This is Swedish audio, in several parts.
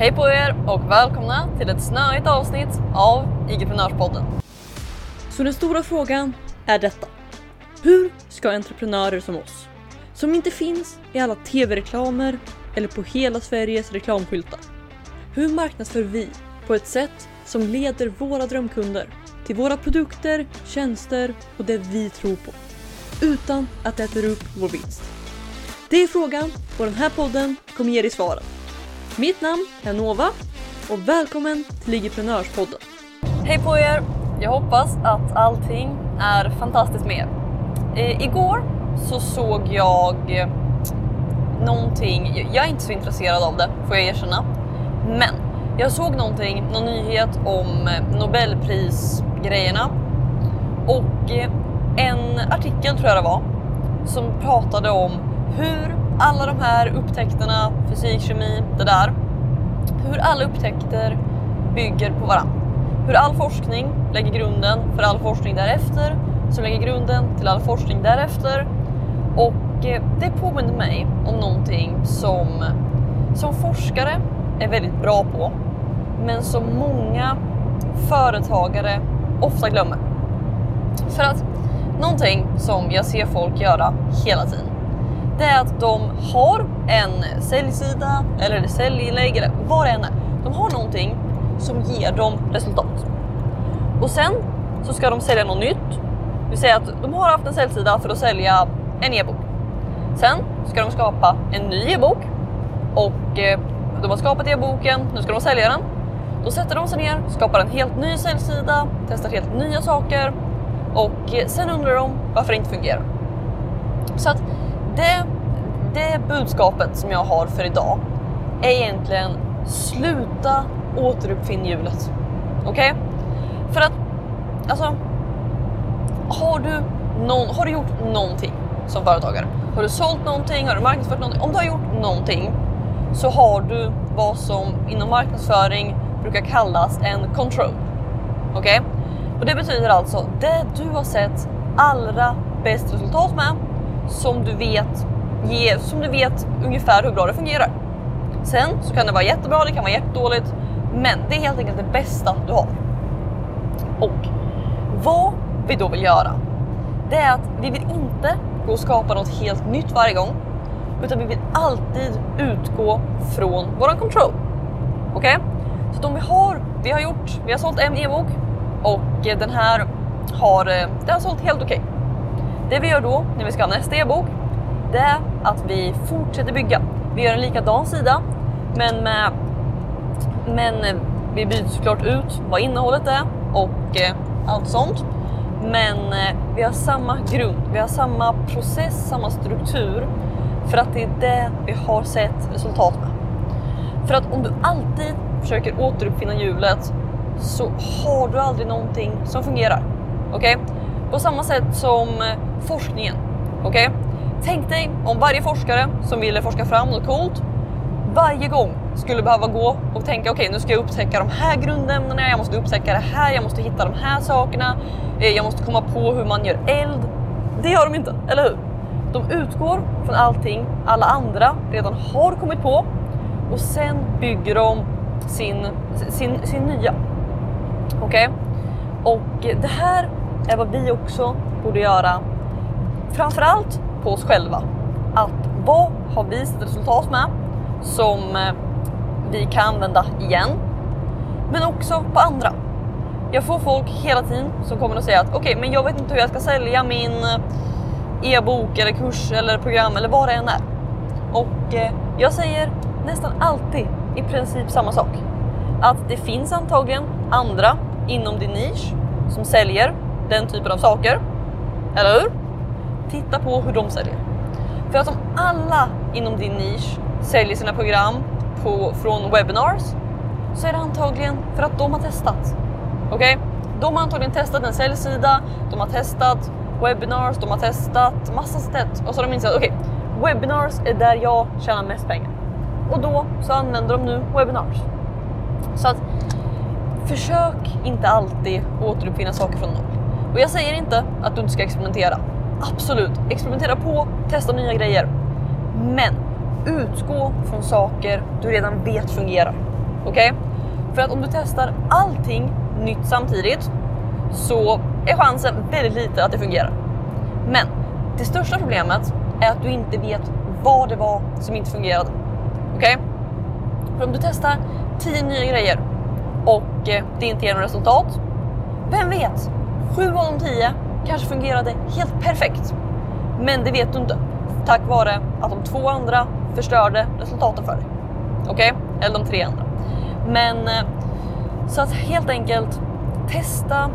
Hej på er och välkomna till ett snöigt avsnitt av Igeprenörspodden. Så den stora frågan är detta. Hur ska entreprenörer som oss, som inte finns i alla tv-reklamer eller på hela Sveriges reklamskyltar. Hur marknadsför vi på ett sätt som leder våra drömkunder till våra produkter, tjänster och det vi tror på. Utan att det äter upp vår vinst. Det är frågan och den här podden kommer ge dig svaren. Mitt namn är Nova och välkommen till Ligiprenörspodden. Hej på er! Jag hoppas att allting är fantastiskt med er. Eh, igår så såg jag någonting, jag är inte så intresserad av det får jag erkänna. Men jag såg någonting, någon nyhet om eh, Nobelprisgrejerna och eh, en artikel tror jag det var som pratade om hur alla de här upptäckterna, fysik, kemi, det där, hur alla upptäckter bygger på varandra. Hur all forskning lägger grunden för all forskning därefter, som lägger grunden till all forskning därefter. Och eh, det påminner mig om någonting som, som forskare är väldigt bra på, men som många företagare ofta glömmer. För att någonting som jag ser folk göra hela tiden, det är att de har en säljsida eller säljinlägg eller vad det än är. De har någonting som ger dem resultat. Och sen så ska de sälja något nytt. Vi säger att de har haft en säljsida för att sälja en e-bok. Sen ska de skapa en ny e-bok och eh, de har skapat e-boken, nu ska de sälja den. Då sätter de sig ner, skapar en helt ny säljsida, testar helt nya saker och eh, sen undrar de varför det inte fungerar. Så att det, det budskapet som jag har för idag är egentligen sluta återuppfinn hjulet. Okej? Okay? För att alltså, har du, någon, har du gjort någonting som företagare? Har du sålt någonting? Har du marknadsfört någonting? Om du har gjort någonting så har du vad som inom marknadsföring brukar kallas en control. Okej? Okay? Och det betyder alltså det du har sett allra bäst resultat med som du vet ge, som du vet ungefär hur bra det fungerar. Sen så kan det vara jättebra, det kan vara jättedåligt, men det är helt enkelt det bästa du har. Och vad vi då vill göra, det är att vi vill inte gå och skapa något helt nytt varje gång, utan vi vill alltid utgå från våran control. Okej? Okay? Så om vi har, vi har gjort, vi har sålt en e-bok och den här har, eh, den har sålt helt okej. Okay. Det vi gör då när vi ska ha nästa e-bok, det är att vi fortsätter bygga. Vi gör en likadan sida, men med, men eh, vi byter såklart ut vad innehållet är och eh, allt sånt. Men eh, vi har samma grund, vi har samma process, samma struktur för att det är det vi har sett resultat med. För att om du alltid försöker återuppfinna hjulet så har du aldrig någonting som fungerar. Okej? Okay? På samma sätt som forskningen. Okej? Okay? Tänk dig om varje forskare som ville forska fram något coolt varje gång skulle behöva gå och tänka okej okay, nu ska jag upptäcka de här grundämnena, jag måste upptäcka det här, jag måste hitta de här sakerna, eh, jag måste komma på hur man gör eld. Det gör de inte, eller hur? De utgår från allting alla andra redan har kommit på och sen bygger de sin, sin, sin nya. Okej? Okay? Och det här är vad vi också borde göra. Framförallt på oss själva. Att vad har vi sett resultat med som eh, vi kan använda igen? Men också på andra. Jag får folk hela tiden som kommer och säger att okej, okay, men jag vet inte hur jag ska sälja min eh, e-bok eller kurs eller program eller vad det än är. Och eh, jag säger nästan alltid i princip samma sak. Att det finns antagligen andra inom din nisch som säljer den typen av saker. Eller hur? Titta på hur de säljer. För att om alla inom din nisch säljer sina program på, från webinars så är det antagligen för att de har testat. Okej? Okay? De har antagligen testat en säljsida, de har testat webinars, de har testat massa sätt och så har de insett okej, okay, webinars är där jag tjänar mest pengar. Och då så använder de nu webinars. Så att försök inte alltid återuppfinna saker från noll. Och jag säger inte att du inte ska experimentera. Absolut, experimentera på, testa nya grejer. Men utgå från saker du redan vet fungerar. Okej? För att om du testar allting nytt samtidigt så är chansen väldigt liten att det fungerar. Men det största problemet är att du inte vet vad det var som inte fungerade. Okej? För om du testar 10 nya grejer och eh, det inte ger något resultat, vem vet? 7 av de 10 kanske fungerade helt perfekt. Men det vet du inte tack vare att de två andra förstörde resultaten för dig. Okej? Okay? Eller de tre andra. Men eh, så att helt enkelt testa,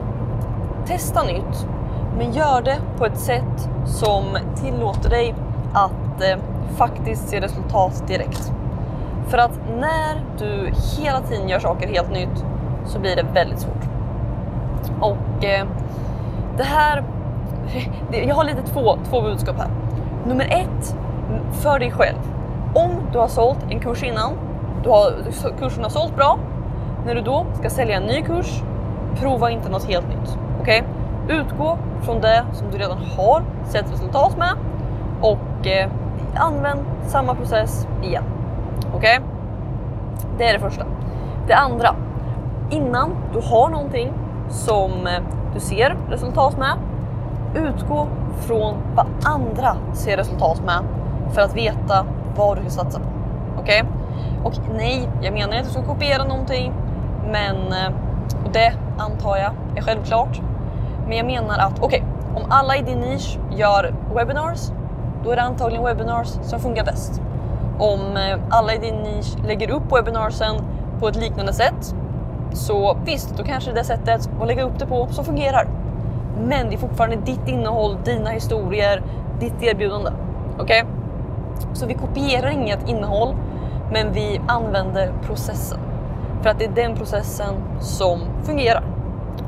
testa nytt, men gör det på ett sätt som tillåter dig att eh, faktiskt se resultat direkt. För att när du hela tiden gör saker helt nytt så blir det väldigt svårt. Och eh, det här, jag har lite två, två budskap här. Nummer ett, för dig själv. Om du har sålt en kurs innan, du har, kursen har sålt bra, när du då ska sälja en ny kurs, prova inte något helt nytt. Okej? Okay? Utgå från det som du redan har sett resultat med och eh, använd samma process igen. Okej? Okay? Det är det första. Det andra, innan du har någonting som eh, du ser resultat med, utgå från vad andra ser resultat med för att veta vad du ska satsa på. Okej? Okay? Och nej, jag menar inte att du ska kopiera någonting, men eh, och det antar jag är självklart. Men jag menar att okej, okay, om alla i din nisch gör webinars, då är det antagligen webinars som funkar bäst. Om eh, alla i din nisch lägger upp webinarsen på ett liknande sätt, så visst, då kanske det sättet att lägga upp det på som fungerar. Men det är fortfarande ditt innehåll, dina historier, ditt erbjudande. Okej? Okay? Så vi kopierar inget innehåll, men vi använder processen. För att det är den processen som fungerar.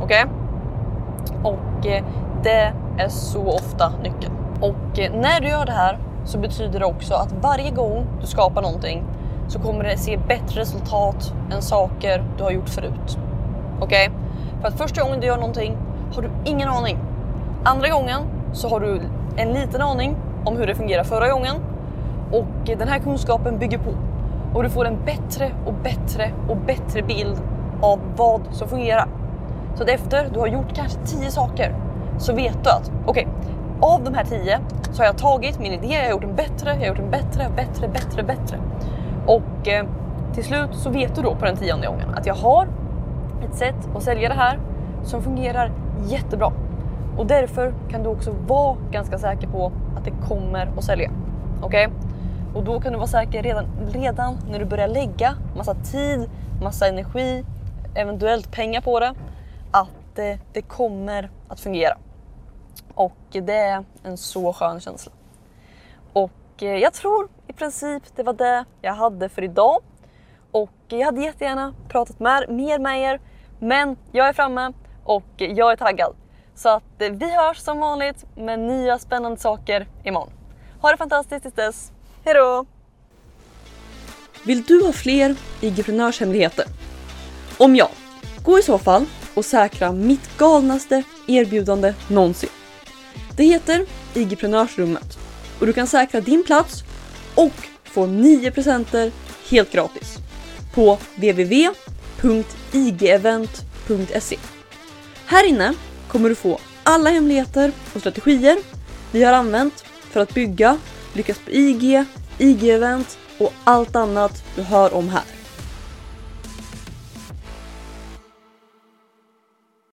Okej? Okay? Och eh, det är så ofta nyckeln. Och eh, när du gör det här så betyder det också att varje gång du skapar någonting så kommer det se bättre resultat än saker du har gjort förut. Okej? Okay? För att första gången du gör någonting har du ingen aning. Andra gången så har du en liten aning om hur det fungerar förra gången och den här kunskapen bygger på och du får en bättre och bättre och bättre bild av vad som fungerar. Så att efter du har gjort kanske 10 saker så vet du att okej, okay, av de här 10 så har jag tagit min idé, jag har gjort den bättre, jag har gjort den bättre, bättre, bättre, bättre. Och eh, till slut så vet du då på den tionde gången att jag har ett sätt att sälja det här som fungerar jättebra. Och därför kan du också vara ganska säker på att det kommer att sälja. Okej? Okay? Och då kan du vara säker redan, redan när du börjar lägga massa tid, massa energi, eventuellt pengar på det, att det, det kommer att fungera. Och det är en så skön känsla. Och eh, jag tror i princip det var det jag hade för idag. Och jag hade jättegärna pratat med, mer med er, men jag är framme och jag är taggad. Så att eh, vi hörs som vanligt med nya spännande saker imorgon. Ha det fantastiskt tills dess. Hejdå! Vill du ha fler IG-prenörshemligheter? Om ja, gå i så fall och säkra mitt galnaste erbjudande någonsin. Det heter IG-prenörsrummet och du kan säkra din plats och få 9 presenter helt gratis på www.igevent.se. Här inne kommer du få alla hemligheter och strategier vi har använt för att bygga, lyckas på IG, IG-event och allt annat du hör om här.